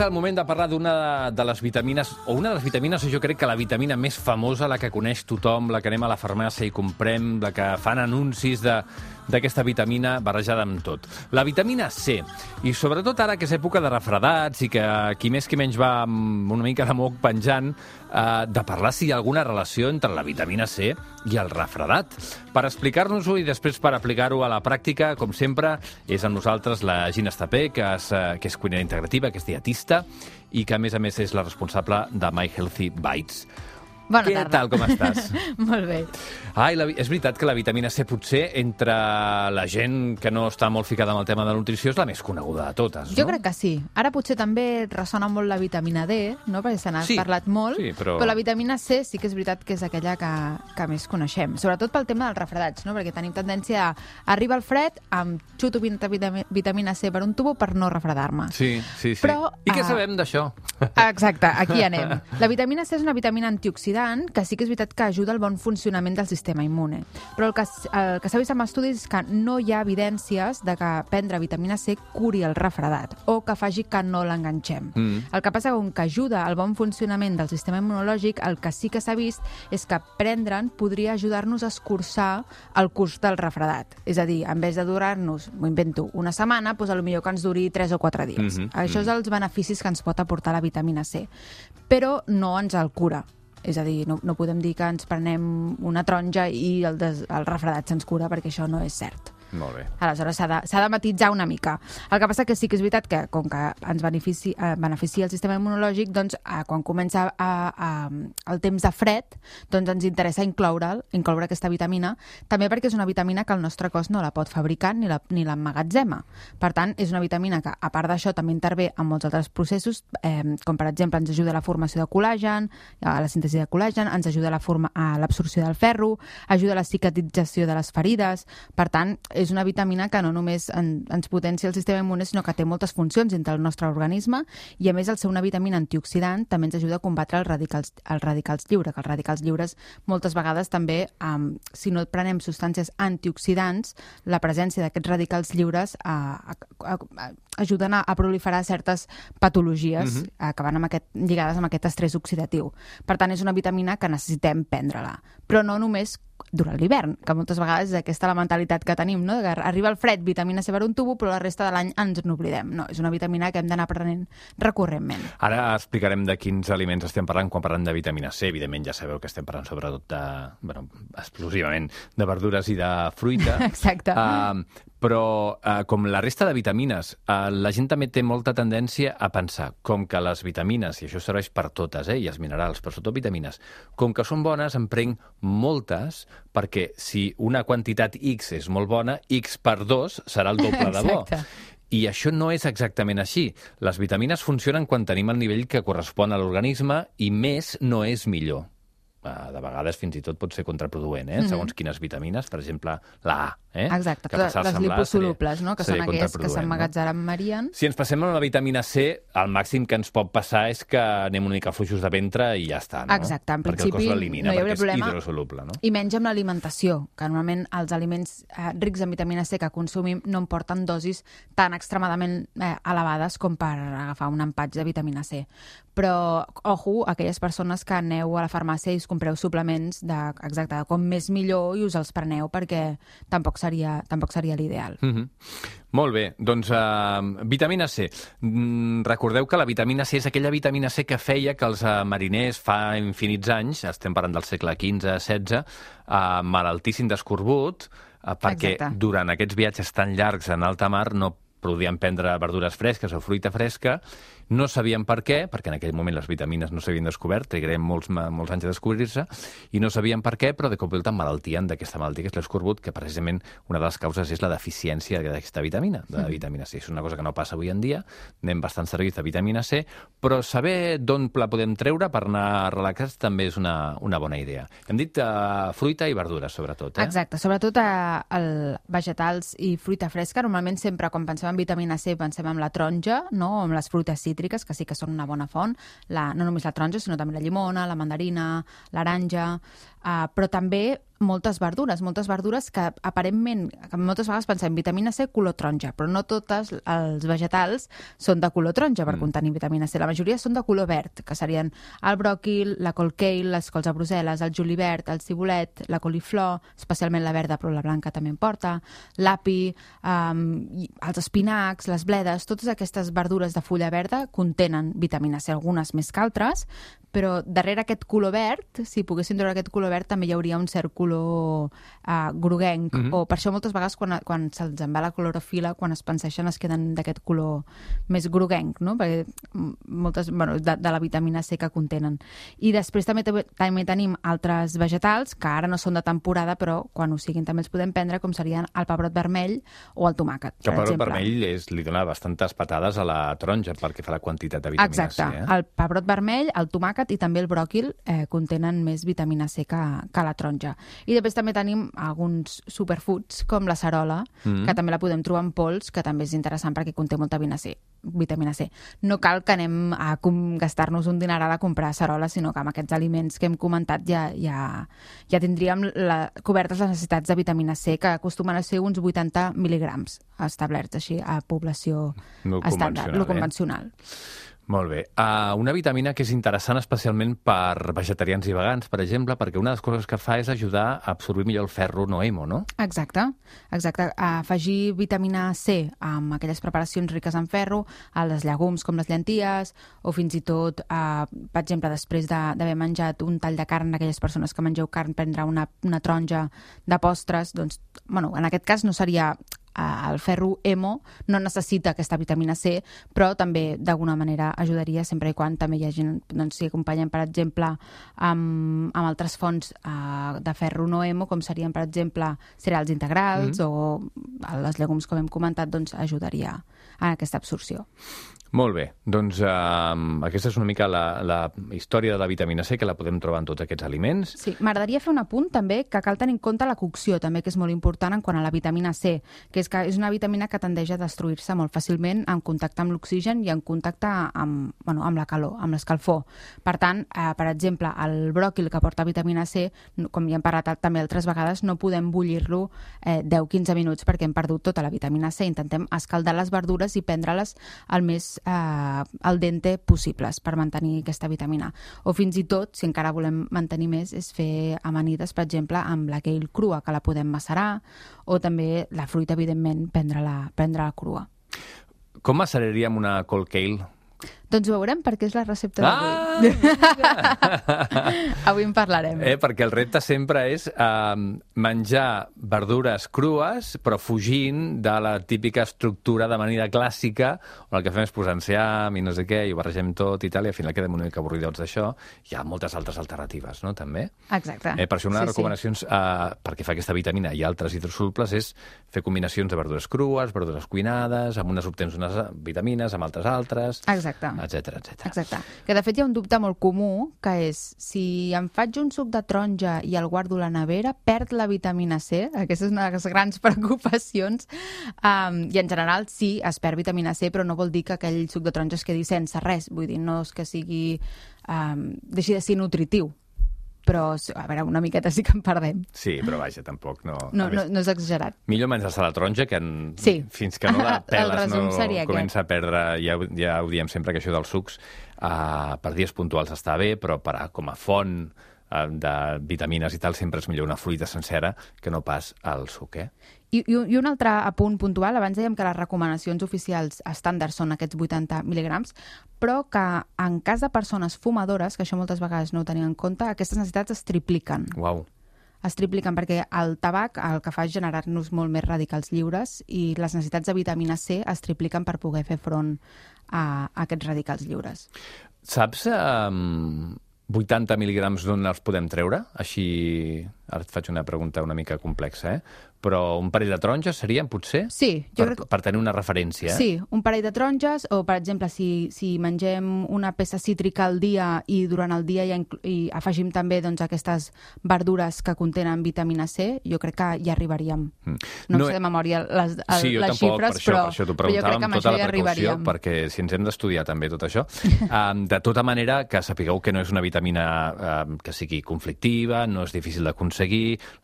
El moment de parlar d'una de les vitamines, o una de les vitamines, jo crec que la vitamina més famosa, la que coneix tothom, la que anem a la farmàcia i comprem, la que fan anuncis de d'aquesta vitamina barrejada amb tot. La vitamina C. I sobretot ara que és època de refredats i que qui més qui menys va amb una mica de moc penjant, eh, de parlar si hi ha alguna relació entre la vitamina C i el refredat. Per explicar-nos-ho i després per aplicar-ho a la pràctica, com sempre, és amb nosaltres la Gina Estapé, que és, eh, que és cuinera integrativa, que és dietista i que, a més a més, és la responsable de My Healthy Bites. Bona Què tarda. tal, com estàs? Molt bé. Ai, la, és veritat que la vitamina C potser entre la gent que no està molt ficada amb el tema de la nutrició és la més coneguda de totes, Jo no? crec que sí. Ara potser també ressona molt la vitamina D, no? perquè se n'ha Sí, parlat molt, sí, però- però la vitamina C sí que és veritat que és aquella que, que més coneixem, sobretot pel tema dels refredats, no? perquè tenim tendència a arribar al fred, em xuto vita- vita- vitamina C per un tubo per no refredar-me. Sí, sí, sí. Però, I què ah, sabem d'això? Exacte, aquí anem. La vitamina C és una vitamina antioxidant que sí que és veritat que ajuda al bon funcionament del sistema immune. Però el que, el que s'ha vist amb estudis és que no hi ha evidències de que prendre vitamina C curi el refredat o que faci que no l'enganxem. Mm. El que passa com que ajuda al bon funcionament del sistema immunològic, el que sí que s'ha vist és que prendre'n podria ajudar-nos a escurçar el curs del refredat. És a dir, en vez de durar-nos, m'ho invento, una setmana, doncs potser que ens duri 3 o 4 dies. Mhm, Això és els beneficis que ens pot aportar la vitamina C. Però no ens el cura. És a dir, no, no podem dir que ens prenem una taronja i el, des, el refredat se'ns cura, perquè això no és cert. Molt bé. Aleshores, s'ha de, de matitzar una mica. El que passa que sí que és veritat que, com que ens benefici, eh, beneficia el sistema immunològic, doncs, eh, quan comença a, a, el temps de fred, doncs ens interessa incloure'l, incloure aquesta vitamina, també perquè és una vitamina que el nostre cos no la pot fabricar ni l'emmagatzema. Per tant, és una vitamina que, a part d'això, també intervé en molts altres processos, eh, com per exemple ens ajuda a la formació de col·làgen, a la síntesi de col·làgen, ens ajuda a la forma- a l'absorció del ferro, ajuda a la cicatrització de les ferides. Per tant, és una vitamina que no només en, ens potencia el sistema immune, sinó que té moltes funcions dintre el nostre organisme. I, a més, el ser una vitamina antioxidant també ens ajuda a combatre els radicals, els radicals lliures, que els radicals lliures moltes vegades també, um, si no prenem substàncies antioxidants, la presència d'aquests radicals lliures uh, a, a, ajuden a, a proliferar certes patologies Mhm. uh, que van amb aquest, lligades amb aquest estrès oxidatiu. Per tant, és una vitamina que necessitem prendre-la. Però no només durant l'hivern, que moltes vegades és aquesta la mentalitat que tenim, no? que arriba el fred, vitamina C per un tubo, però la resta de l'any ens n'oblidem. No, és una vitamina que hem d'anar prenent recurrentment. Ara explicarem de quins aliments estem parlant quan parlem de vitamina C. Evidentment ja sabeu que estem parlant sobretot de, bueno, exclusivament de verdures i de fruita. Exacte. Uh, però, uh, com la resta de vitamines, uh, la gent també té molta tendència a pensar, com que les vitamines, i això serveix per totes, eh, i els minerals, però sobretot vitamines, com que són bones, en prenc moltes, perquè si una quantitat X és molt bona, X per 2 serà el doble de bo. Exacte. I això no és exactament així. Les vitamines funcionen quan tenim el nivell que correspon a l'organisme i més no és millor. Uh, de vegades fins i tot pot ser contraproduent, eh? segons quines vitamines, per exemple, la A. Eh? Exacte, Que les, semblar liposolubles, seria- no? que són aquelles que contraproduent, s'emmagatzemarien. Si ens passem a la vitamina C, el màxim que ens pot passar és que anem una mica fluixos de ventre i ja està, no? Exacte, en perquè principi el cos l'elimina, no hi perquè és problema. hidrosoluble, no? I menys amb l'alimentació, que normalment els aliments eh, rics en vitamina C que consumim no em porten dosis tan extremadament eh, elevades com per agafar un empatx de vitamina C. Però, ojo, aquelles persones que aneu a la farmàcia i us compreu suplements de, exacte, de com més millor i us els preneu perquè tampoc seria, tampoc seria l'ideal. Mm -hmm. Molt bé, doncs uh, vitamina C. Mm, recordeu que la vitamina C és aquella vitamina C que feia que els uh, mariners fa infinits anys, estem parlant del segle XV-XVI, uh, malaltissin d'escorbut, uh, perquè Exacte. durant aquests viatges tan llargs en alta mar no podien prendre verdures fresques o fruita fresca, no sabien per què, perquè en aquell moment les vitamines no s'havien descobert, trigarem molts, molts anys a descobrir-se, i no sabien per què, però de cop i volta malaltien d'aquesta malaltia, que és l'escorbut, que precisament una de les causes és la deficiència d'aquesta vitamina, de la vitamina C. És una cosa que no passa avui en dia, anem bastant servits de vitamina C, però saber d'on la podem treure per anar relaxats també és una, una bona idea. Hem dit uh, fruita i verdures, sobretot, eh? Exacte, sobretot a, el vegetals i fruita fresca. Normalment sempre quan pensem en vitamina C pensem en la taronja, no? o en les fruites cítriques, que sí que són una bona font. La, no només la taronja, sinó també la llimona, la mandarina, l'aranja... uh, però també moltes verdures, moltes verdures que aparentment, que moltes vegades pensem vitamina C color taronja, però no totes els vegetals són de color taronja per mm. contenir vitamina C. La majoria són de color verd, que serien el bròquil, la col kale, les cols a Brussel·les, el julivert, el cibulet, la coliflor, especialment la verda, però la blanca també en porta, l'api, um, els espinacs, les bledes, totes aquestes verdures de fulla verda contenen vitamina C, algunes més que altres, però darrere aquest color verd, si poguéssim treure aquest color verd, també hi hauria un cert color uh, groguenc, mm -hmm. o per això moltes vegades quan, quan se'ls en va la clorofila, quan es penseixen es queden d'aquest color més groguenc, no? perquè moltes, bueno, de, de la vitamina C que contenen. I després també, també tenim altres vegetals que ara no són de temporada, però quan ho siguin també els podem prendre, com serien el pebrot vermell o el tomàquet, per El pebrot vermell és, li dona bastantes patades a la taronja perquè fa la quantitat de vitamina Exacte. C. Eh? El pebrot vermell, el tomàquet i també el bròquil eh, contenen més vitamina C que, que la taronja. I després també tenim alguns superfoods, com la cerola, mm. que també la podem trobar en pols, que també és interessant perquè conté molta vitamina C. Vitamina C. No cal que anem a gastar-nos un dineral a comprar cerola, sinó que amb aquests aliments que hem comentat ja, ja, ja tindríem la, cobertes les necessitats de vitamina C, que acostumen a ser uns 80 mil·ligrams establerts així a població no estàndard, lo eh? Molt bé. Uh, una vitamina que és interessant especialment per vegetarians i vegans, per exemple, perquè una de les coses que fa és ajudar a absorbir millor el ferro no hemo, no? Exacte. Exacte. Afegir vitamina C amb aquelles preparacions riques en ferro, a les llegums com les llenties, o fins i tot, uh, per exemple, després d'haver de, menjat un tall de carn, aquelles persones que mengeu carn, prendre una, una taronja de postres, doncs, bueno, en aquest cas no seria el ferro hemo no necessita aquesta vitamina C, però també d'alguna manera ajudaria sempre i quan també hi hagi, doncs, si acompanyen, per exemple, amb, amb altres fonts uh, de ferro no hemo, com serien, per exemple, cereals integrals mm -hmm. o les llegums, com hem comentat, doncs ajudaria a aquesta absorció. Molt bé, doncs uh, aquesta és una mica la, la història de la vitamina C, que la podem trobar en tots aquests aliments. Sí, m'agradaria fer un apunt també que cal tenir en compte la cocció, també, que és molt important en quant a la vitamina C, que és que és una vitamina que tendeix a destruir-se molt fàcilment en contacte amb l'oxigen i en contacte amb, bueno, amb la calor, amb l'escalfor. Per tant, eh, per exemple, el bròquil que porta vitamina C, com ja hem parlat també altres vegades, no podem bullir-lo eh, 10-15 minuts perquè hem perdut tota la vitamina C. Intentem escaldar les verdures i prendre-les el més eh, al dente possibles per mantenir aquesta vitamina. O fins i tot, si encara volem mantenir més, és fer amanides, per exemple, amb la kale crua, que la podem macerar, o també la fruita, evidentment, prendre-la prendre -la crua. Com maceraríem una col kale? Doncs ho veurem perquè és la recepta ah, d'avui. avui en parlarem. Eh, perquè el repte sempre és eh, menjar verdures crues, però fugint de la típica estructura de manera clàssica, on el que fem és posar enciam i no sé què, i ho barregem tot i tal, i al final quedem una mica avorridots d'això. Hi ha moltes altres alternatives, no?, també. Exacte. Eh, per això una de les sí, recomanacions sí. eh, perquè fa aquesta vitamina i altres hidrosolubles és fer combinacions de verdures crues, verdures cuinades, amb unes obtens unes vitamines, amb altres altres... Exacte etc etc. Exacte. Que de fet hi ha un dubte molt comú, que és si em faig un suc de taronja i el guardo a la nevera, perd la vitamina C? Aquesta és una de les grans preocupacions. Um, I en general sí, es perd vitamina C, però no vol dir que aquell suc de taronja es quedi sense res. Vull dir, no és que sigui... Um, deixi de ser nutritiu però a veure, una miqueta sí que en perdem. Sí, però vaja, tampoc no... No, no, no és exagerat. Millor menjar-se la taronja que en... sí. fins que no la peles no comença aquest. a perdre, ja, ja ho diem sempre que això dels sucs uh, per dies puntuals està bé, però per a, com a font de vitamines i tal sempre és millor una fruita sencera que no pas el suc, eh? I, I un altre apunt puntual, abans dèiem que les recomanacions oficials estàndards són aquests 80 mil·ligrams, però que en cas de persones fumadores, que això moltes vegades no ho tenien en compte, aquestes necessitats es tripliquen. Uau. Es tripliquen perquè el tabac el que fa és generar-nos molt més radicals lliures i les necessitats de vitamina C es tripliquen per poder fer front a, a aquests radicals lliures. Saps um, 80 mil·lígrams d'on els podem treure, així ara et faig una pregunta una mica complexa, eh? però un parell de taronges serien, potser? Sí, jo per, crec per tenir una referència. Eh? Sí, un parell de taronges, o per exemple, si, si mengem una peça cítrica al dia i durant el dia ja i afegim també doncs, aquestes verdures que contenen vitamina C, jo crec que hi arribaríem. No, No no sé de memòria les, el, Sí, jo les tampoc, xifres, per això, però, per això però jo crec que amb tota això hi arribaríem. perquè si ens hem d'estudiar també tot això. um, de tota manera, que sapigueu que no és una vitamina um, que sigui conflictiva, no és difícil d'aconseguir,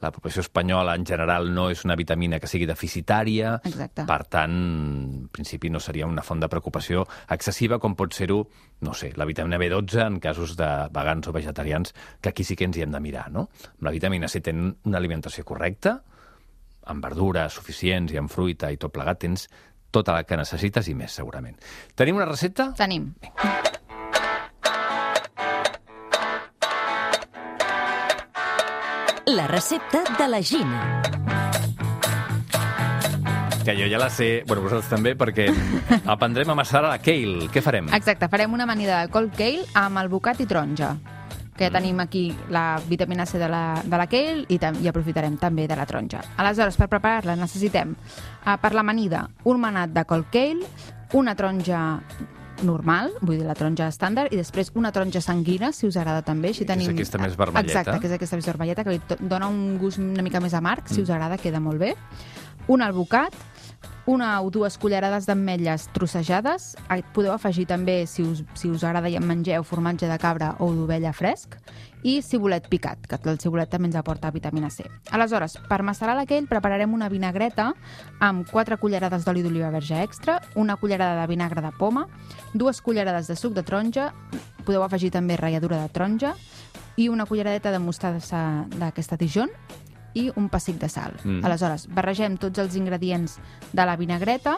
la població espanyola en general no és una vitamina que sigui deficitària, Exacte. per tant, en principi no seria una font de preocupació excessiva com pot ser-ho, no sé, la vitamina B12 en casos de vegans o vegetarians, que aquí sí que ens hi hem de mirar, no? Amb la vitamina C tenen una alimentació correcta, amb verdures suficients i amb fruita i tot plegat, tens tota la que necessites i més, segurament. Tenim una recepta? Tenim. La recepta de la Gina. Que jo ja la sé, bueno, vosaltres també, perquè aprendrem a amassar a la kale. Què farem? Exacte, farem una amanida de cold kale amb albocat i taronja que Mm. tenim aquí la vitamina C de la, de la kale i, tam i aprofitarem també de la taronja. Aleshores, per preparar-la necessitem uh, per l'amanida un manat de cold kale, una taronja normal, vull dir la taronja estàndard, i després una taronja sanguina, si us agrada també. Així Que és tenim... aquesta més vermelleta. Exacte, que és aquesta més vermelleta, que li dona un gust una mica més amarg, Mm. si us agrada, queda molt bé. Un albocat, una o dues cullerades d'ametlles trossejades. Ah, Podeu afegir també, si us, si us agrada i en mengeu, formatge de cabra o d'ovella fresc. I cibulet picat, que el cibulet també ens aporta vitamina C. Aleshores, per macerar l'aquell prepararem una vinagreta amb 4 cullerades d'oli d'oliva verge extra, una cullerada de vinagre de poma, dues cullerades de suc de taronja, podeu afegir també ratlladura de taronja, i una culleradeta de mostassa d'aquesta Dijon, i un pessic de sal. Mm. Aleshores, barregem tots els ingredients de la vinagreta,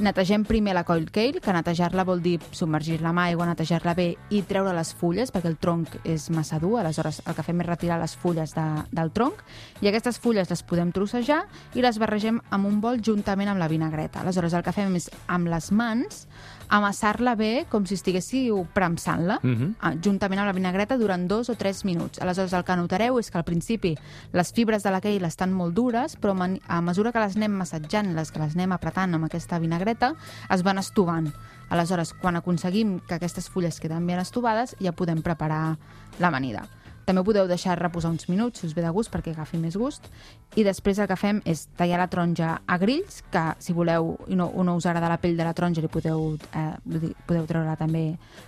netegem primer la coil kale, que netejar-la vol dir submergir-la amb aigua, netejar-la bé i treure les fulles, perquè el tronc és massa dur, aleshores el que fem és retirar les fulles de, del tronc, i aquestes fulles les podem trossejar i les barregem amb un bol juntament amb la vinagreta. Aleshores el que fem és, amb les mans, amassar-la bé com si estiguéssiu premsant-la, Mhm. ah, juntament amb la vinagreta durant dos o tres minuts. Aleshores, el que notareu és que al principi les fibres de la kale estan molt dures, però a mesura que les anem massatjant, les que les anem apretant amb aquesta vinagreta, es van estovant. Aleshores, quan aconseguim que aquestes fulles queden ben estovades, ja podem preparar l'amanida. També podeu deixar reposar uns minuts, si us ve de gust, perquè agafi més gust. I després el que fem és tallar la taronja a grills, que si voleu i no, o no us agrada la pell de la taronja, li podeu, eh, podeu treure també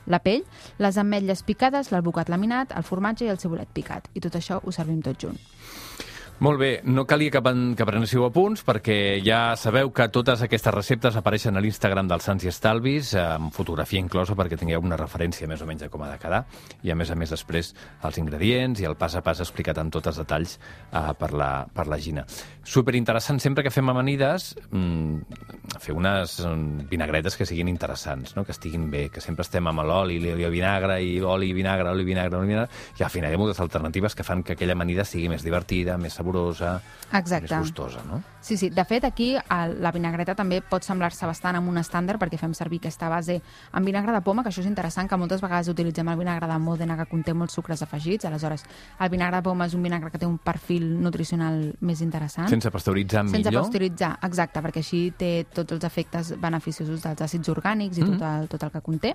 la pell. Les ametlles picades, l'albocat laminat, el formatge i el cibulet picat. I tot això ho servim tot junt. Molt bé, no calia que, pen- que prenéssiu apunts perquè ja sabeu que totes aquestes receptes apareixen a l'Instagram dels Sants i Estalvis amb fotografia inclosa perquè tingueu una referència més o menys de com ha de quedar i a més a més després els ingredients i el pas a pas explicat amb tots els detalls uh, per, la, per la Gina. Superinteressant sempre que fem amanides mm, fer unes mm, vinagretes que siguin interessants, no? que estiguin bé, que sempre estem amb l'oli, l'oli, vinagre i oli, vinagre, oli, vinagre, oli, vinagre i al final hi ha moltes alternatives que fan que aquella amanida sigui més divertida, més saborosa, Exacte. més gustosa, no? Sí, sí. De fet, aquí el, la vinagreta també pot semblar-se bastant amb un estàndard perquè fem servir aquesta base amb vinagre de poma, que això és interessant, que moltes vegades utilitzem el vinagre de Modena, que conté molts sucres afegits. Aleshores, el vinagre de poma és un vinagre que té un perfil nutricional més interessant. Sense pasteuritzar Sense millor. pasteuritzar, exacte, perquè així té tots els efectes beneficiosos dels àcids orgànics i Mm. tot, el, tot el que conté.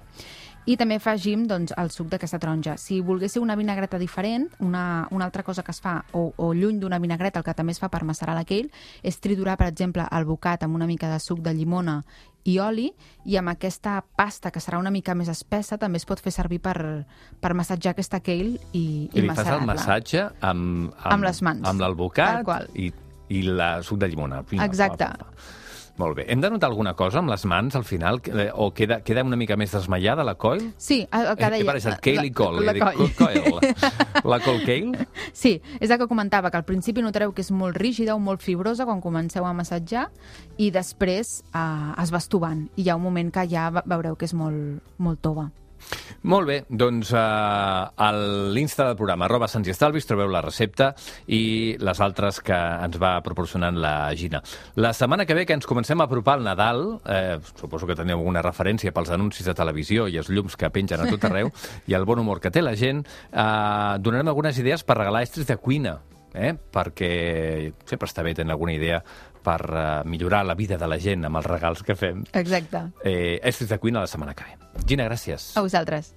I també afegim doncs, el suc d'aquesta taronja. Si volguéssiu una vinagreta diferent, una, una altra cosa que es fa, o, o lluny d'una vinagreta, el que també es fa per macerar la kale, és triturar, per exemple, el bocat amb una mica de suc de llimona i oli, i amb aquesta pasta, que serà una mica més espessa, també es pot fer servir per, per massatjar aquesta kale i, I i li fas el massatge amb... Amb les mans. Amb l'albocat i, i la suc de llimona. Vinga, Exacte. pa, pa, pa. Molt bé. Hem de notar alguna cosa amb les mans al final? Eh, O queda, queda una mica més desmaiada la coil? Sí, el, el que Eh, deia... He barrejat kale i col. La, la coll. coil. La col kale? Sí, és el que comentava, que al principi notareu que és molt rígida o molt fibrosa quan comenceu a massatjar i després eh, es va estovant i hi ha un moment que ja ve- veureu que és molt, molt tova. Molt bé, doncs uh, a l'Insta del programa, arroba Sants i Estalvis, trobeu la recepta i les altres que ens va proporcionant la Gina. La setmana que ve, que ens comencem a apropar al Nadal, eh, suposo que teniu alguna referència pels anuncis de televisió i els llums que pengen a tot arreu i el bon humor que té la gent, eh, donarem algunes idees per regalar estris de cuina eh? perquè sempre està bé tenir alguna idea per uh, millorar la vida de la gent amb els regals que fem. Exacte. Eh, Estris de cuina la setmana que ve. Gina, gràcies. A vosaltres.